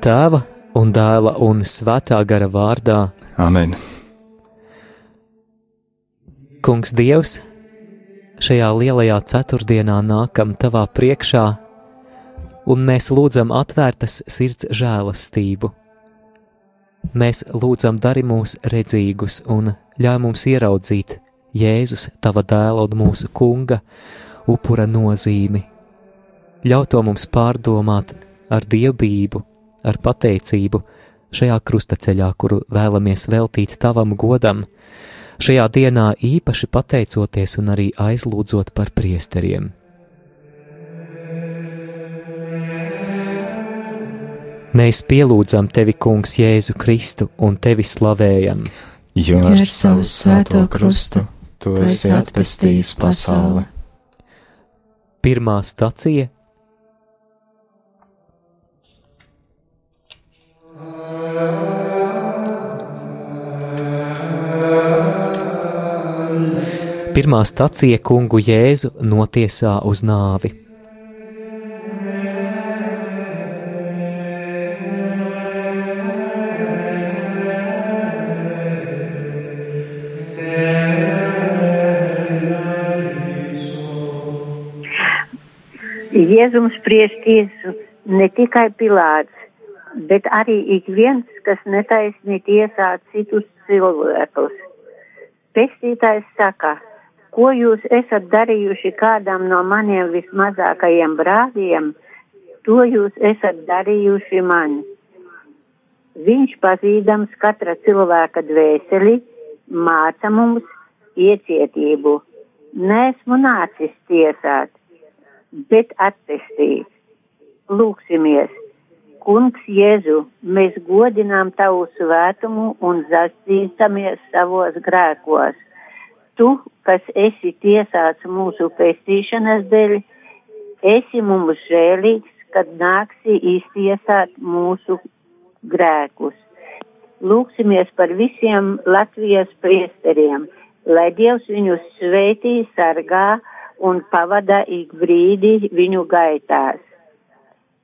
Tēva un dēla un svētā gara vārdā. Amen. Kungs Dievs, šajā lielajā ceturtdienā nākam tavā priekšā, un mēs lūdzam atvērtas sirds žēlastību. Mēs lūdzam dari mūs redzīgus un ļauj mums ieraudzīt Jēzus, tava dēla un mūsu kunga upura nozīmi. Ļauj to mums pārdomāt ar dievbijību, ar pateicību šajā krustaceļā, kuru vēlamies veltīt tavam godam, šajā dienā īpaši pateicoties un arī aizlūdzot par priesteriem. Mēs pielūdzam tevi, Kungs, Jēzu Kristu un tevi slavējam. Jo ar savu svēto krustu tu esi atpestījis pasauli. Pirmā stacija Pirmā stacija kungu Jēzu notiesā uz nāvi. Jēzums spriež tiesu ne tikai Pilārs, bet arī ik viens, kas netaisni tiesā citus cilvēkus. Pestītājs saka, ko jūs esat darījuši kādam no maniem vismazākajiem brāļiem, to jūs esat darījuši man. Viņš pazīdams katra cilvēka dvēseli, māca mums iecietību. Nesmu nācis tiesāt, bet attestīt. Lūksimies, Kungs Jēzu, mēs godinām tavu svētumu un zastīstamies savos grēkos. Tu, kas esi tiesāts mūsu pestīšanas dēļ, esi mums žēlīgs, kad nāksi iztiesāt mūsu grēkus. Lūksimies par visiem Latvijas priesteriem, lai Dievs viņus svētī, sargā un pavada ik brīdi viņu gaitās.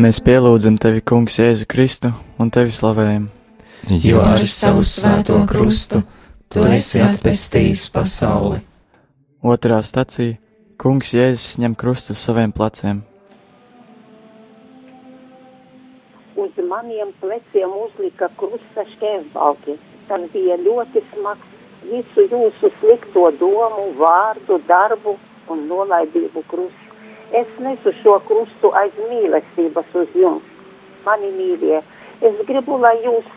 Mēs pielūdzam tevi, Kungs, Jēzu Kristu un tevi slavējam. Jo ar savu svēto krustu tu esi atpestījis pasauli. Otrā stacija - Kungs Jēzus ņem krustu uz saviem pleciem. Maniem pleciem uzlika krusta šķērsbalki. Tas bija ļoti smags visu jūsu slikto domu, vārdu, darbu un nolaidību krustu. Es nesu šo krustu aiz mīlestības uz jums, mani mīļie. Es gribu, lai jūs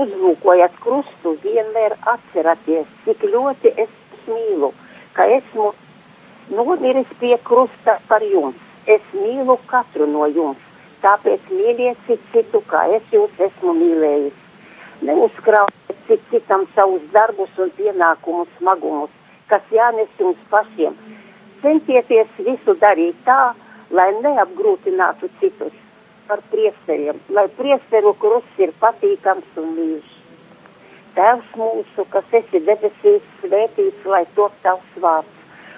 uzlūkojat krustu, vienmēr atceraties, cik ļoti es mīlu, ka esmu nomiris pie krusta par jums. Es mīlu katru no jums, tāpēc mīliet citu, kā es jūs esmu mīlējis. Neuzkraujiet cik citam savus darbus un pienākumus smagumus, kas jānes jums pašiem centieties visu darīt tā, lai neapgrūtinātu citus par priesteriem, lai priesteru krusts ir patīkams un mīļš. Tēvs mūsu, kas esi debesīs, svētīts, lai top tavs vārds,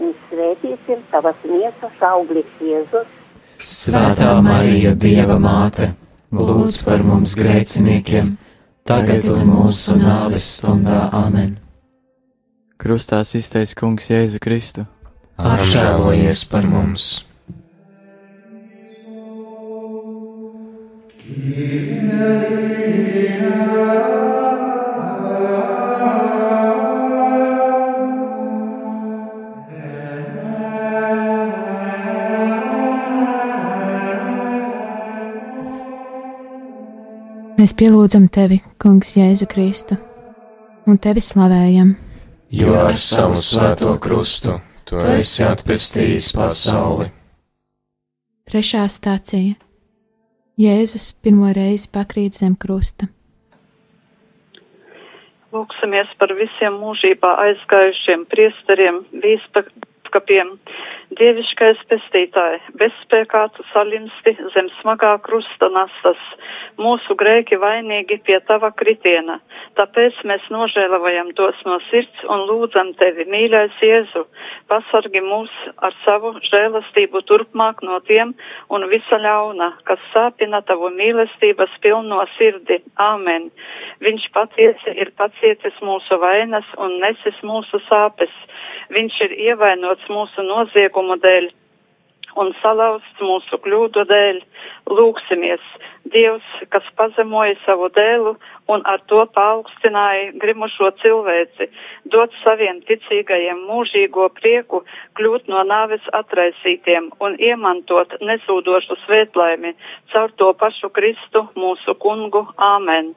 un svētīts ir tavas miesas auglis Jēzus. Svētā Marija, Dieva māte! lūdz par mums grēciniekiem, tagad un mūsu nāves stundā amen. Krustā iztais kungs Jēzu Kristu. Apžēlojies par mums! Mēs pielūdzam tevi, Kungs, Jēzu Kristu, un tevi slavējam. Jo ar savu svēto krustu tu esi atpestījis pasauli. Trešā stācija Jēzus pirmo reizi pakrīt zem krusta. Lūksimies par visiem mūžībā aizgājušiem priesteriem, vīspakapiem, Dieviškais pestītāji, bezspēkā tu salimsti zem smagā krusta nastas, mūsu grēki vainīgi pie tava kritiena, tāpēc mēs nožēlavajam tos no sirds un lūdzam tevi, mīļais Jēzu, pasargi mūs ar savu žēlastību turpmāk no tiem un visa ļauna, kas sāpina tavu mīlestības pilno sirdi. Āmen. Viņš patiesi ir pacietis mūsu vainas un nesis mūsu sāpes. Viņš ir ievainots mūsu noziegumu dēļ un salauzts mūsu kļūdu dēļ. Lūksimies, Dievs, kas pazemoja savu dēlu un ar to paaugstināja grimušo cilvēci, dot saviem ticīgajiem mūžīgo prieku, kļūt no nāves atraisītiem un iemantot nesūdošu svētlaimi caur to pašu Kristu mūsu kungu. Āmen!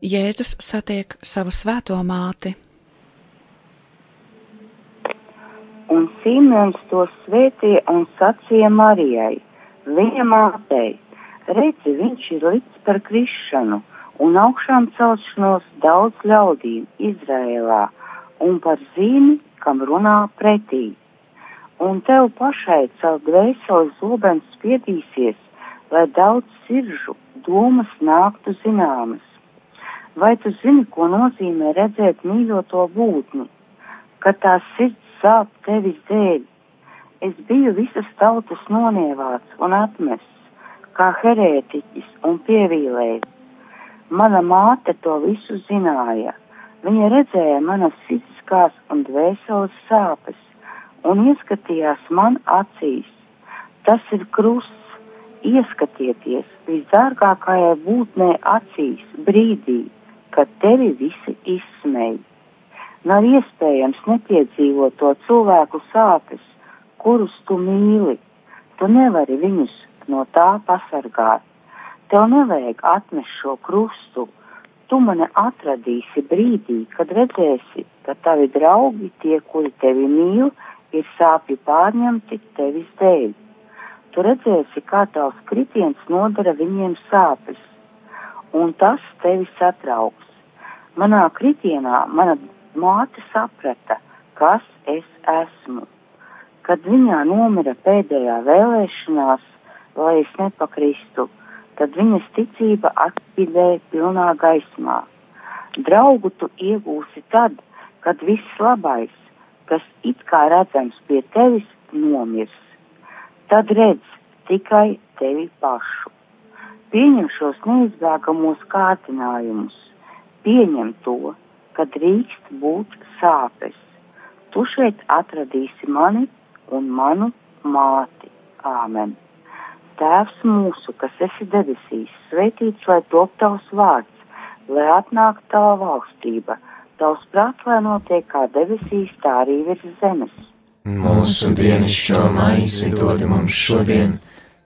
Jēzus satiek savu svēto māti. Un Simons to svētīja un sacīja Marijai, viņa mātei, redzi, viņš ir līdz par krišanu un augšām celšanos daudz ļaudīm Izrēlā un par zīmi, kam runā pretī. Un tev pašai caur dvēseles zobens spiedīsies, lai daudz siržu domas nāktu zināmas Vai tu zini, ko nozīmē redzēt mīļoto būtni, kad tās sirds sāp tevis dēļ? Es biju visas tautas nonievāts un atmests, kā herētiķis un pievīlējis. Mana māte to visu zināja. Viņa redzēja manas fiziskās un dvēseles sāpes un ieskatījās man acīs. Tas ir krusts, ieskatieties visdārgākajai būtnē acīs brīdī, ka tevi visi izsmēj. Nav iespējams nepiedzīvot to cilvēku sāpes, kurus tu mīli. Tu nevari viņus no tā pasargāt. Tev nevajag atnest šo krustu. Tu mani atradīsi brīdī, kad redzēsi, ka tavi draugi, tie, kuri tevi mīl, ir sāpju pārņemti tevis dēļ. Tu redzēsi, kā tavs kritiens nodara viņiem sāpes, un tas tevi satrauks. Manā kritienā mana māte saprata, kas es esmu. Kad viņā nomira pēdējā vēlēšanās, lai es nepakristu, tad viņas ticība atspīdēja pilnā gaismā. Draugu tu iegūsi tad, kad viss labais, kas it kā redzams pie tevis, nomirs. Tad redz tikai tevi pašu. Pieņem šos neizbēgamos kārdinājumus. Pieņem to, ka drīkst būt sāpes. Tu šeit atradīsi mani un manu māti. Āmen. Tēvs mūsu, kas esi debesīs, svētīts lai top tavs vārds, lai atnāk tava valstība, tavs prāts, lai notiek kā debesīs, tā arī virs zemes. Mūsu dienascho maizi dod mums šodien,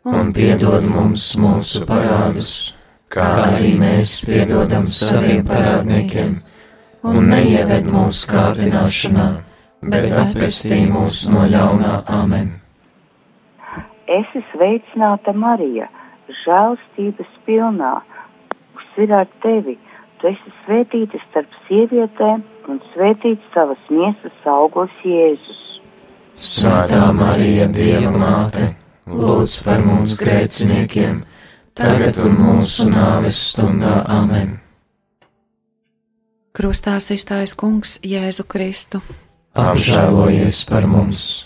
un piedod mums mūsu parādus, kā arī mēs piedodam saviem parādniekiem, un neieved mūsu kārdināšanā, bet atpestī mūs no ļaunā amen. Esi sveicināta Marija, žēlstības pilnā, kas ir ar tevi. Tu esi svētīta starp sievietēm, un svētīts tavas miesas augurs Jēzus. Svētā Marija, Dieva māte, lūdz par mums grēciniekiem, tagad un mūsu nāves stundā amen. Krustā izstājas kungs Jēzu Kristu. Apžēlojies par mums!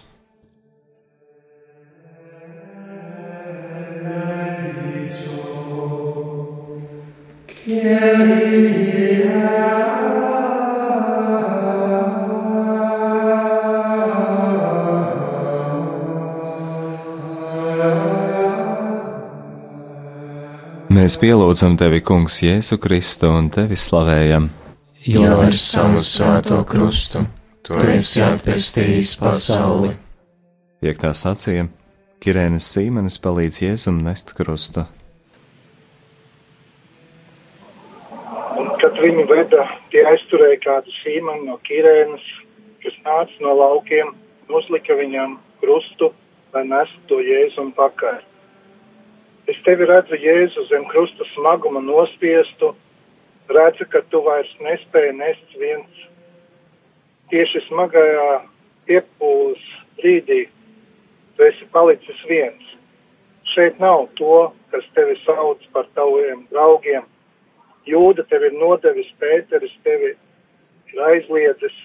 Mēs pielūdzam tevi, Kungs, Jēzu Kristu un tevi slavējam. Jo ar savu svēto krustu tu esi atpestījis pasauli. Piektā sacīja Kirēnas Sīmenes palīdz Jēzum nest krustu. Un, kad viņu veda, tie aizturēja kādu sīmanu no Kirēnas, kas nāca no laukiem, uzlika viņam krustu, lai nestu to Jēzum pakaļ. Es tevi redzu Jēzu zem krusta smaguma nospiestu, redzu, ka tu vairs nespēji nest viens. Tieši smagajā piepūles brīdī tu esi palicis viens. Šeit nav to, kas tevi sauc par taviem draugiem. Jūda tevi ir nodevis, Pēteris tevi ir aizliedzis,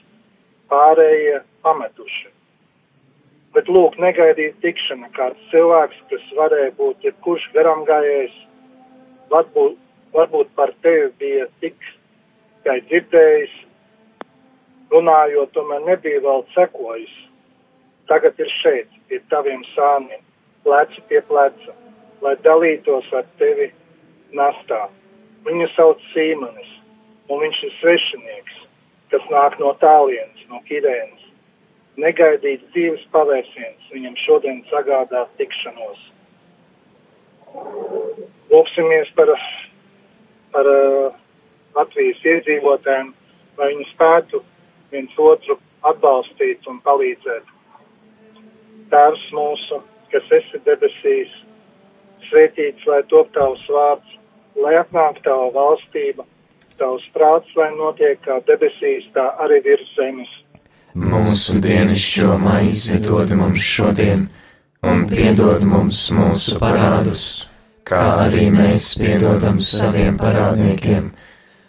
pārējie pametuši. Bet lūk, negaidīt tikšana kāds cilvēks, kas varēja būt jebkurš garām gājējs, varbūt, varbūt par tevi bija tik, kā dzirdējis, runājot, tomēr nebija vēl sekojis. Tagad ir šeit, pie taviem sāniem, pleci pie pleca, lai dalītos ar tevi nastā. Viņu sauc Sīmanis, un viņš ir svešinieks, kas nāk no tālienes, no Kirēnas negaidīts dzīves pavērsiens viņam šodien sagādā tikšanos. Lūksimies par, par uh, Latvijas iedzīvotājiem, lai viņi spētu viens otru atbalstīt un palīdzēt. Tēvs mūsu, kas esi debesīs, svētīts, lai top tavs vārds, lai atnāk tava valstība, tavs prāts, lai notiek kā debesīs, tā arī virs zemes. Mūsu dienascho maizi dod mums šodien, un piedod mums mūsu parādus, kā arī mēs piedodam saviem parādniekiem,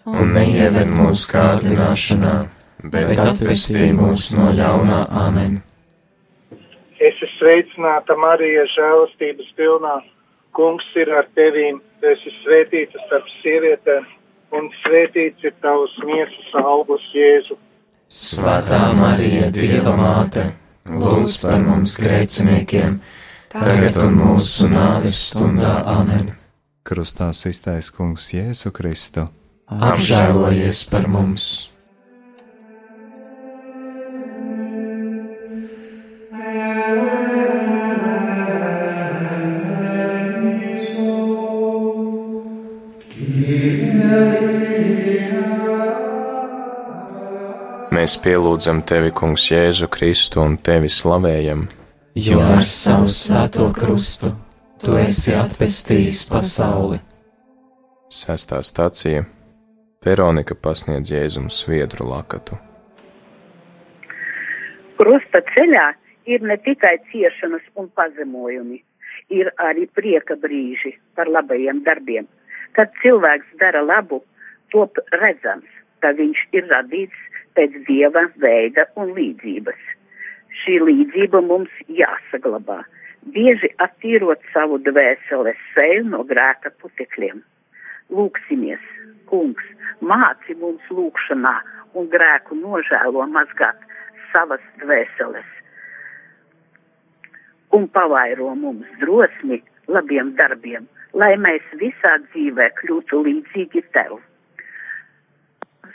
un neieved mūsu kārdināšanā, bet atpestī mūs no ļaunā amen. Es esmu sveicināta Marija žēlastības pilnā. Kungs ir ar tevīm, tu esi svētīta starp sievietēm, un svētīts ir tavs miesas augurs Jēzu. Svētā Marija, Dieva māte, lūdz par mums grēciniekiem, tagad un mūsu nāves stundā amen. Krustā iztais kungs Jēzu Kristu. Apžēlojies par mums! Mēs pielūdzam tevi, Kungs, Jēzu Kristu un tevi slavējam, jo ar savu svēto krustu tu esi atpestījis pasauli. Sestā stācija Veronika pasniedz Jēzum sviedru lakatu. Krusta ceļā ir ne tikai ciešanas un pazemojumi, ir arī prieka brīži par labajiem darbiem. Kad cilvēks dara labu, top redzams, ka viņš ir radīts pēc dieva veida un līdzības. Šī līdzība mums jāsaglabā, bieži attīrot savu dvēseles seju no grēka putekļiem. Lūksimies, kungs, māci mums lūkšanā un grēku nožēlo mazgāt savas dvēseles un pavairo mums drosmi labiem darbiem, lai mēs visā dzīvē kļūtu līdzīgi tev.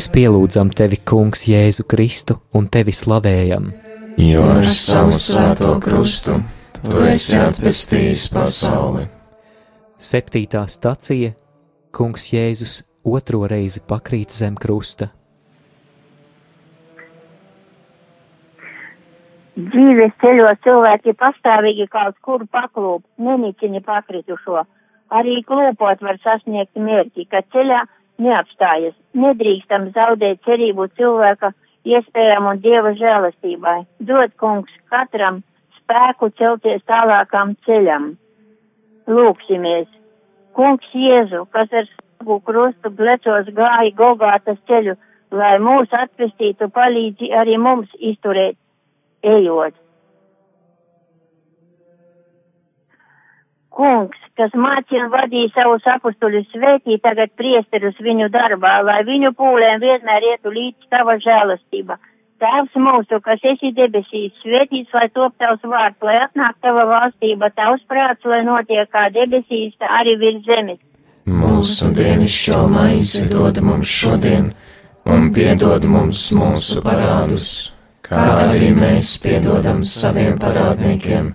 Mēs pielūdzam tevi, Kungs, Jēzu Kristu un tevi slavējam. Jo ar savu svēto krustu tu esi atpestījis pasauli. Septītā stacija Kungs Jēzus otro reizi pakrīt zem krusta. Dzīves ceļos cilvēki pastāvīgi kaut kur paklūp, nenicini pakritušo. Arī klūpot var sasniegt mērķi, ka ceļā neapstājas. Nedrīkstam zaudēt cerību cilvēka iespējām un dieva žēlastībai. Dod kungs katram spēku celties tālākam ceļam. Lūksimies! Kungs Jēzu, kas ar savu krustu plecos gāja Gogātas ceļu, lai mūs atpestītu, palīdzi arī mums izturēt, ejot. Kungs, kas mācīja un vadīja savus apustuļus svētī, tagad priesterus viņu darbā, lai viņu pūlēm vienmēr ietu līdz tava žēlastība. Tēvs mūsu, kas esi debesīs, svētīts, lai top tavs vārds, lai atnāk tava valstība, tavs prāts, lai notiek kā debesīs, tā arī virs zemes. Mūsu dienascho maizi dod mums šodien, un piedod mums mūsu parādus, kā arī mēs piedodam saviem parādniekiem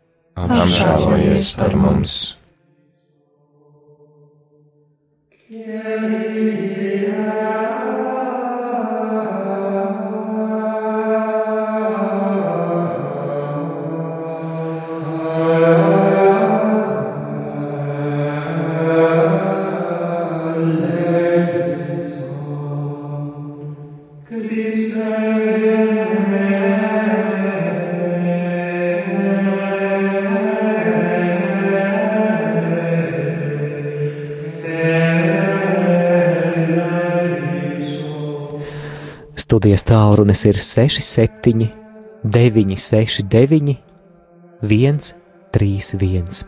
apžēlojies par mums! Melodijas tālrunis ir 67, 969, 131.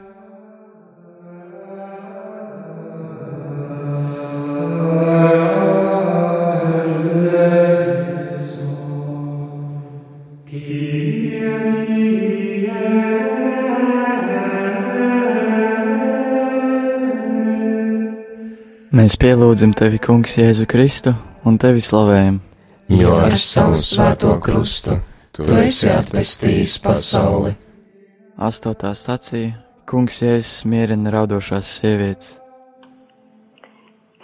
Mēs pielūdzam tevi, Kungs, Jēzu Kristu un tevi slavējam. Jo ar savu svēto krustu tu esi atpestījis pasauli. Astotā stacija Kungs Jēzus mierina raudošās sievietes.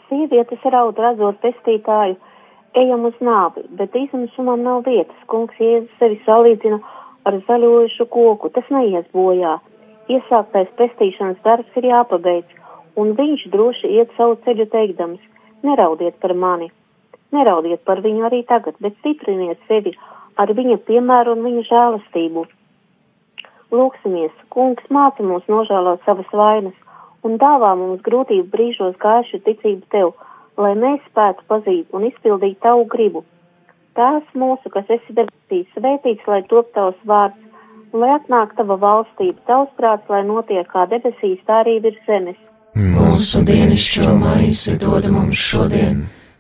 Sievietes raud redzot pestītāju, ejam uz nāvi, bet izmisumam nav vietas. Kungs Jēzus sevi salīdzina ar zaļojušu koku, tas neies bojā. Iesāktais pestīšanas darbs ir jāpabeidz un viņš droši iet savu ceļu teikdams: Neraudiet par mani, neraudiet par viņu arī tagad, bet stipriniet sevi ar viņa piemēru un viņa žēlastību. Lūksimies, kungs māca mums nožēlot savas vainas un dāvā mums grūtību brīžos gaišu ticību tev, lai mēs spētu pazīt un izpildīt tavu gribu. Tēvs mūsu, kas esi debesīs, svētīts, lai top tavs vārds, lai atnāk tava valstība, tavs prāts, lai notiek kā debesīs, tā arī virs zemes. Mūsu dienascho maizi dod mums šodien,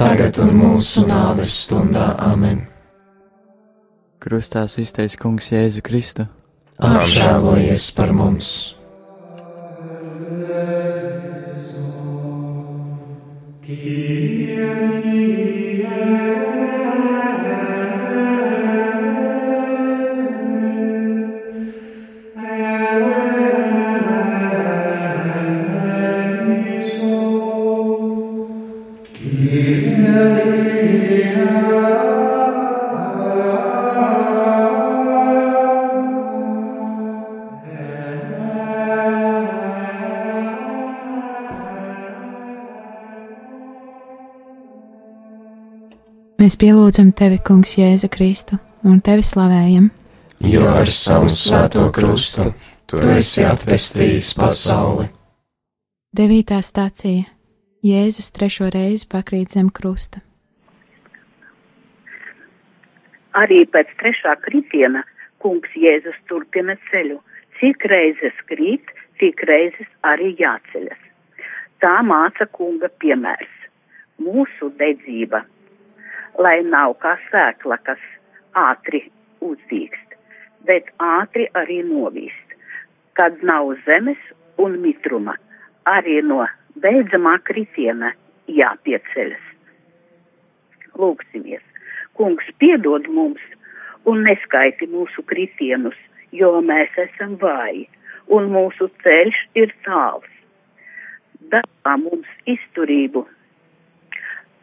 tagad un mūsu nāves stundā amen. Krustā iztaisa Kungs Jēzu Kristu. Apžēlojies par mums! Mēs pielūdzam tevi, Kungs, Jēzu Kristu, un tevi slavējam. Jo ar savu svēto krustu tu esi atpestījis pasauli. Devītā stācija Jēzus trešo reizi pakrīt zem krusta. Arī pēc trešā kritiena kungs Jēzus turpina ceļu. Cik reizes krīt, tik reizes arī jāceļas. Tā māca kunga piemērs. Mūsu dedzība lai nav kā sēkla, kas ātri uzdīkst, bet ātri arī novīst, kad nav zemes un mitruma, arī no beidzamā kritiena jāpieceļas. Lūksimies, kungs piedod mums un neskaiti mūsu kritienus, jo mēs esam vāji un mūsu ceļš ir tāls. Dāvā mums izturību,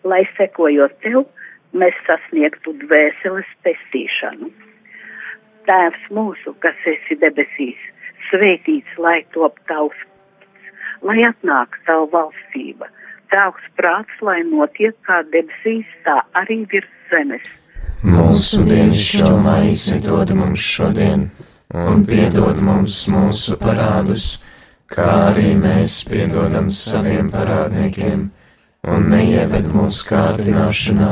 lai sekojot tev, mēs sasniegtu dvēseles pestīšanu. Tēvs mūsu, kas esi debesīs, svētīts, lai top tavs lai atnāk tavu valstība, tavs prāts, lai notiek kā debesīs, tā arī virs zemes. Mūsu dienascho maizi dod mums šodien, un piedod mums mūsu parādus, kā arī mēs piedodam saviem parādniekiem, un neieved mūsu kārdināšanā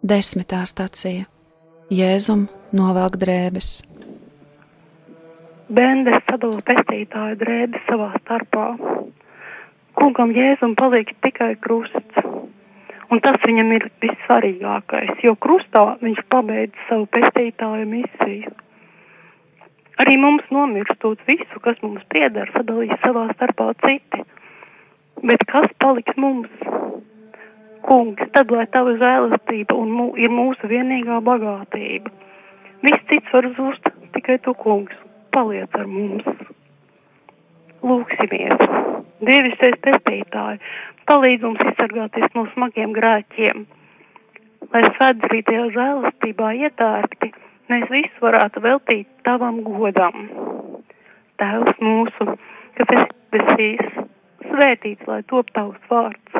Desmitā stacija Jēzum novelk drēbes. Bendes sadala pestītāju drēbes savā starpā. Kungam Jēzum paliek tikai krusts. Un tas viņam ir vissvarīgākais, jo krustā viņš pabeidz savu pestītāju misiju. Arī mums nomirstot visu, kas mums pieder, sadalīs savā starpā citi. Bet kas paliks mums? Kungs, tad lai tava žēlastība un mū, ir mūsu vienīgā bagātība. Viss cits var zust, tikai tu, kungs, paliec ar mums. Lūksimies! Dievišķais pestītāji, palīdz mums izsargāties no smagiem grēkiem, lai svētdzītajā žēlastībā ietērpti mēs visu varētu veltīt tavam godam. Tēvs mūsu, kas esi debesīs, svētīts, lai top tavs vārds,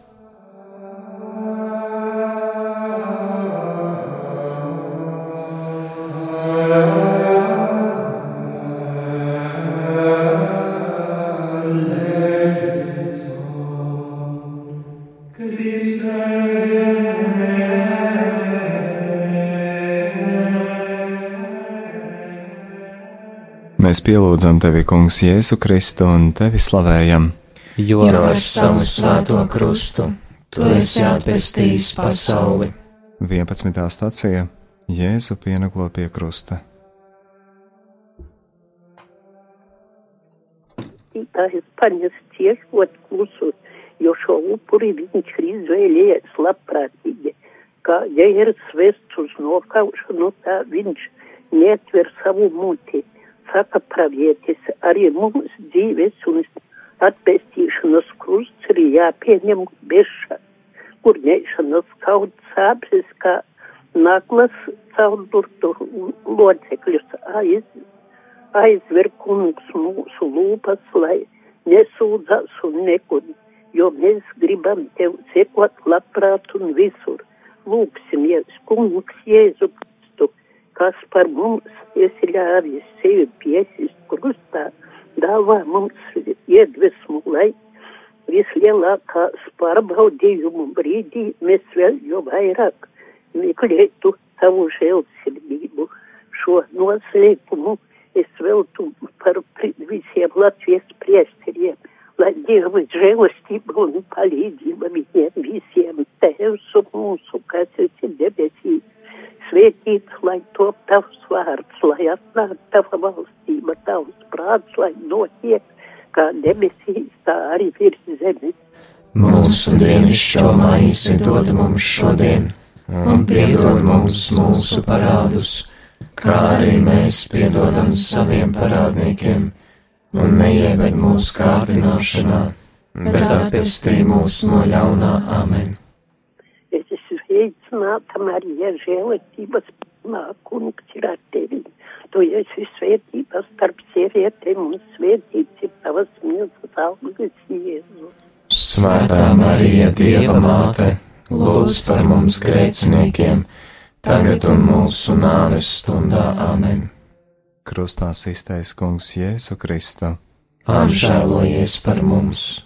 Mēs pielūdzam tevi, Kungs, Jēzu Kristu un tevi slavējam. Jo ar savu svēto krustu tu esi atpestījis pasauli. 11. stācija Jēzu pienaglo pie krusta. Tītājs paņas ciešot klusu, jo šo upuri viņš ir izvēlējies labprātīgi. Kā jēras vests uz nokaušanu, tā viņš netver savu muti. Saka pravietis, arī mums dzīves un atpestīšanas krusts ir jāpieņem beša, kur ņēšanas kaut sāpes, kā naglas caurdurtu locekļus aiz, aizver kungs mūsu lūpas, lai nesūdzas un nekud, jo mēs gribam tev sekot labprāt un visur. Lūksimies, kungs Jēzu kas par mums esi ļāvis sevi piesist krustā, dāvā mums iedvesmu, lai vislielākās pārbaudījumu brīdī mēs vēl jo vairāk meklētu tavu žēlsirdību. Šo noslēpumu es veltu par pri- visiem Latvijas priesteriem, lai Dieva žēlastība un palīdzība viņiem visiem tēvs un mūsu, kas esi debesīs. Svētīts, lai top tavs vārds, lai atnāk tava valstība, tavs prāts, lai notiek kā debesīs, tā arī virs zemes. Mūsu dienascho maizi dod mums šodien, un piedod mums mūsu parādus, kā arī mēs piedodam saviem parādniekiem, un neieved mūsu kārdināšanā, bet atpestī mūs no ļaunā amen. Es esmu sveicināta Marija žēlastības pilnā kungs ir ar tevi. Tu esi svētības starp sievietēm un svētīts ir tavas miesas auglis Jēzus. Svētā Marija, Dieva māte, lūdz par mums grēciniekiem, tagad un mūsu nāves stundā amen. Krustā iztais Kungs Jēzu Kristu. Apžēlojies par mums!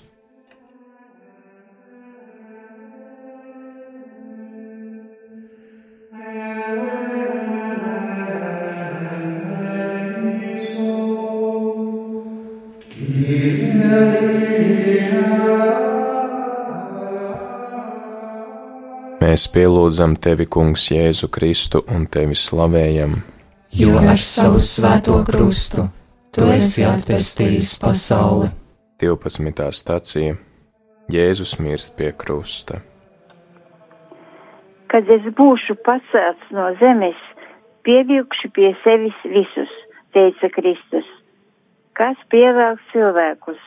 Mēs pielūdzam tevi, Kungs, Jēzu Kristu un tevi slavējam, jo ar savu svēto krustu tu esi atpestījis pasauli. 12. stācija Jēzus mirst pie krusta. Kad es būšu pacelts no zemes, pievilkšu pie sevis visus, teica Kristus. Kas pievelk cilvēkus?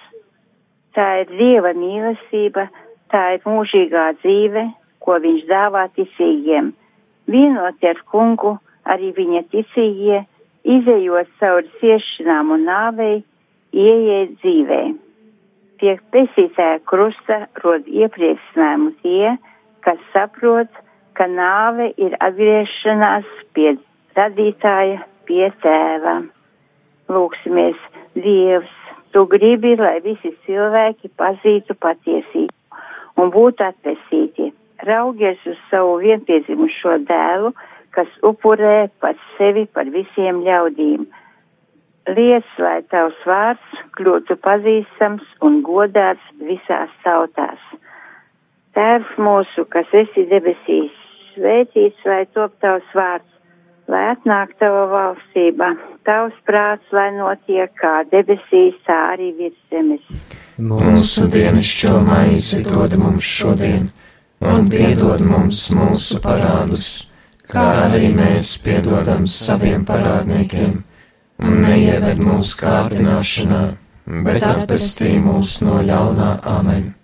Tā ir Dieva mīlestība, tā ir mūžīgā dzīve, ko viņš dāvā ticīgiem. Vienot ar kungu, arī viņa ticīgie, izējot cauri ciešanām un nāvei, ieiet dzīvē. Pie pesītāja krusta rod iepriecinājumu tie, kas saprot, ka nāve ir atgriešanās pie radītāja, pie tēva. Lūksimies, Dievs, tu gribi, lai visi cilvēki pazītu patiesību un būtu atvesīti. Raugies uz savu vienpiedzimušo dēlu, kas upurē pats sevi par visiem ļaudīm. Liec, lai tavs vārds kļūtu pazīstams un godāts visās tautās. Tēvs mūsu, kas esi debesīs, svētīts, lai top tavs vārds, lai atnāk tava valstība, tavs prāts, lai notiek kā debesīs, tā arī virs zemes. Mūsu dienascho maizi dod mums šodien, un piedod mums mūsu parādus, kā arī mēs piedodam saviem parādniekiem, un neieved mūsu kārdināšanā, bet atpestī mūs no ļaunā amen.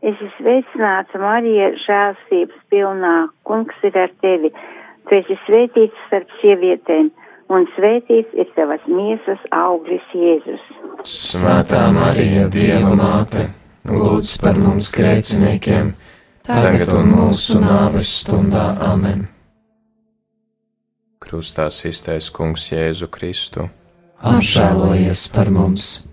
Es esmu sveicināta Marija, žēlstības pilnā, kungs ir ar tevi. Tu esi svētīts starp sievietēm, un svētīts ir tavas miesas auglis Jēzus. Svētā Marija, Dieva māte, lūdz par mums grēciniekiem, tagad un mūsu nāves stundā amen. Krustā iztais kungs Jēzu Kristu. Apžēlojies par mums!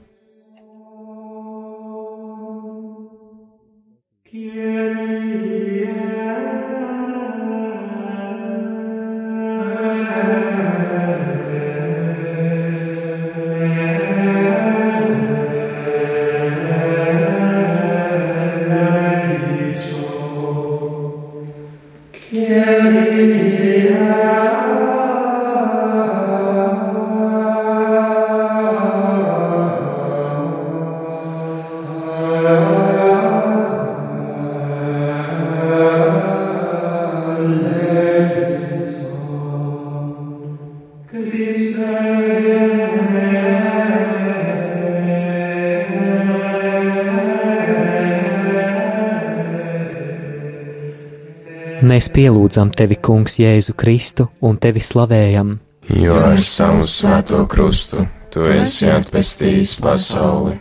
Mēs pielūdzam tevi, Kungs, Jēzu Kristu un tevi slavējam. Jo ar savu svēto krustu tu esi atpestījis pasauli.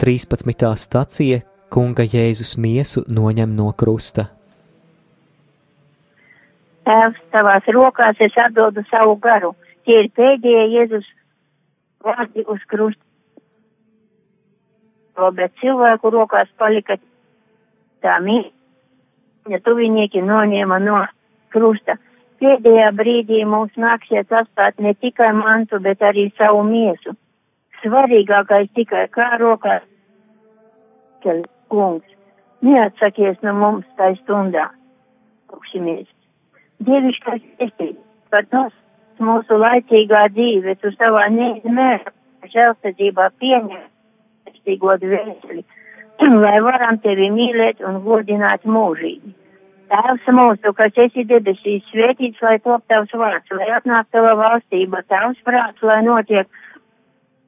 13. stacija Kunga Jēzus miesu noņem no krusta. Tēvs, tavās rokās es atdodu savu garu. Tie ir pēdējie Jēzus vārdi uz krusta. Bet cilvēku rokās palika tā mīlestība viņa tuvinieki noņēma no krusta. Pēdējā brīdī mums nāksies atstāt ne tikai mantu, bet arī savu miesu. Svarīgākais tikai kā rokās, kungs, neatsakies no mums tai stundā. Lūksimies. Dievišķais esi, par tos mūsu laicīgā dzīve, tu savā neizmērā žēlstadzībā pieņem pestīgo dvēseli lai varam tevi mīlēt un godināt mūžīgi. Tēvs mūsu, kas esi debesīs, svētīts, lai top tavs vārds, lai atnāk tava valstība, tavs prāts, lai notiek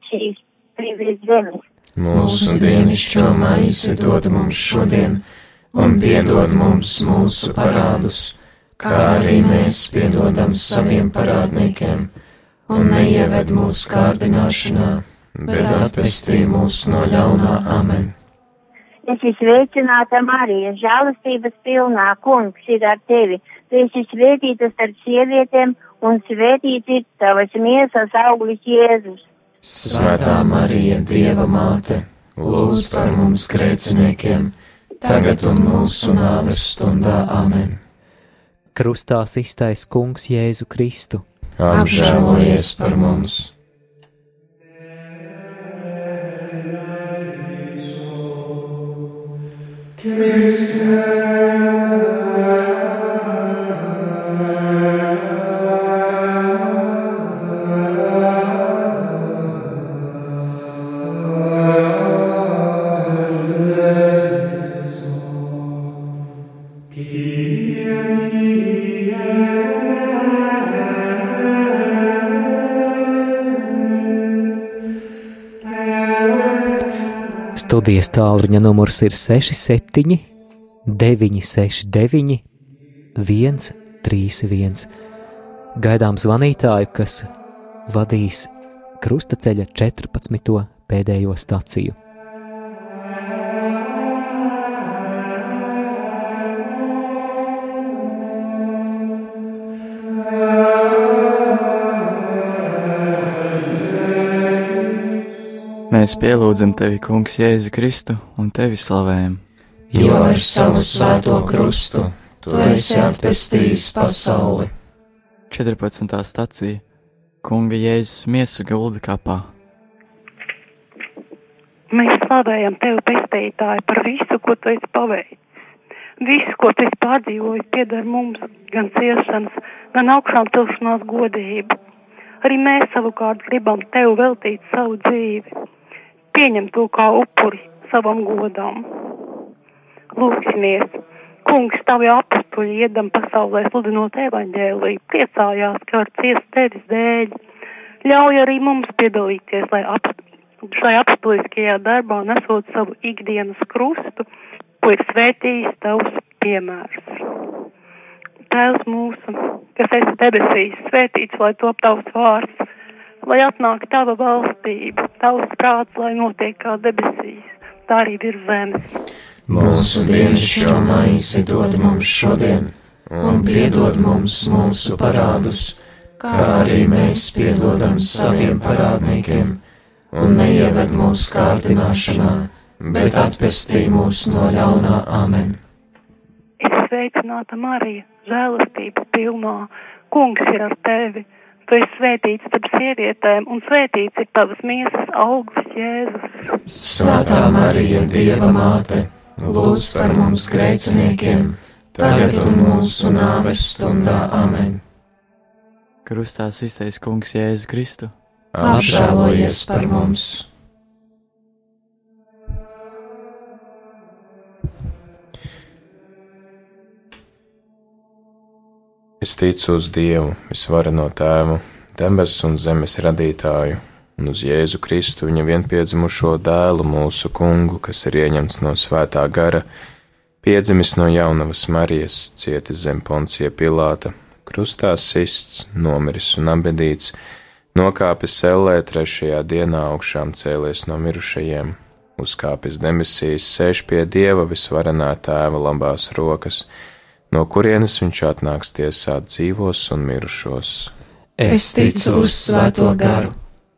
šīs brīvības zemes. Mūsu dienascho maizi dod mums šodien, un piedod mums mūsu parādus, kā arī mēs piedodam saviem parādniekiem, un neieved mūsu kārdināšanā, bet atpestī mūs no ļaunā amen. Es esmu sveicināta Marija, žēlastības pilnā, kungs ir ar tevi. Tu esi svētīta starp sievietēm, un svētīts ir tavas miesas auglis Jēzus. Svētā Marija, Dieva māte, lūdz par mums grēciniekiem, tagad un mūsu nāves stundā amen. Krustā iztais kungs Jēzu Kristu. Apžēlojies par mums! Christe Studijas tālruņa numurs ir 67, 969, 131. Gaidām zvanītāju, kas vadīs krustaceļa 14. pēdējo staciju. Mēs pielūdzam tevi, Kungs, Jēzu Kristu un tevi slavējam. Jo ar savu svēto krustu tu esi atpestījis pasauli. 14. stacija Kunga Jēzus miesu gulda kapā. Mēs slavējam tevi, pestītāji, par visu, ko tu esi paveicis. Visu, ko tu esi pārdzīvojis, pieder mums, gan ciešanas, gan augšām celšanās godību. Arī mēs savukārt gribam tev veltīt savu dzīvi pieņem to kā upuri savam godam. Lūksimies! Kungs, tavi apstuļi iedam pasaulē sludinot evaņģēliju, priecājās, ka var ciest tevis dēļ. Ļauj arī mums piedalīties, lai ap, šai apstuliskajā darbā nesot savu ikdienas krustu, ko ir svētījis tavs piemērs. Tēvs mūsu, kas esi debesīs, svētīts, lai top tavs vārds lai atnāk tava valstība, tavs prāts, lai notiek kā debesīs, tā arī virs zemes. Mūsu dienascho maizi dod mums šodien, un piedod mums mūsu parādus, kā arī mēs piedodam saviem parādniekiem, un neieved mūsu kārdināšanā, bet atpestī mūs no ļaunā amen. Es sveicināta Marija, žēlastība pilnā, kungs ir ar tevi Tu esi svētīts starp sievietēm, un svētīts ir tavas miesas augurs, Jēzus. Svētā Marija, Dieva māte, lūdz par mums grēciniekiem, tagad un mūsu nāves stundā amen. Krustā iztais kungs Jēzu Kristu. Apžēlojies par mums! Es ticu uz Dievu, visvareno tēvu, debesu un zemes radītāju, un uz Jēzu Kristu, viņa vienpiedzimušo dēlu, mūsu kungu, kas ir ieņemts no svētā gara, piedzimis no jaunavas Marijas, cietis zem poncija Pilāta, krustā sists, nomiris un abedīts, nokāpis ellē trešajā dienā augšām cēlies no mirušajiem, uzkāpis demisijas, sēž pie Dieva visvarenā tēva labās rokas, no kurienes viņš atnāks tiesāt dzīvos un mirušos. Es ticu uz Svēto garu,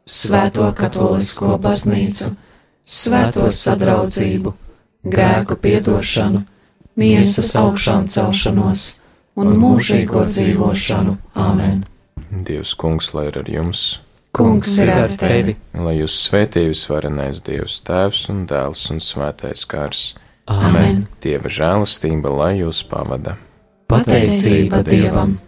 Svēto katolisko baznīcu, Svēto sadraudzību, grēku piedošanu, miesas augšām celšanos un mūžīgo dzīvošanu. Āmen! Dievs, Kungs, lai ir ar jums! Kungs ir ar tevi! Lai jūs svētījus varenais Dievs, Tēvs un Dēls un Svētais Gars! Amen. Dieva žēlastība, lai jūs pavada. Pateicība Dievam!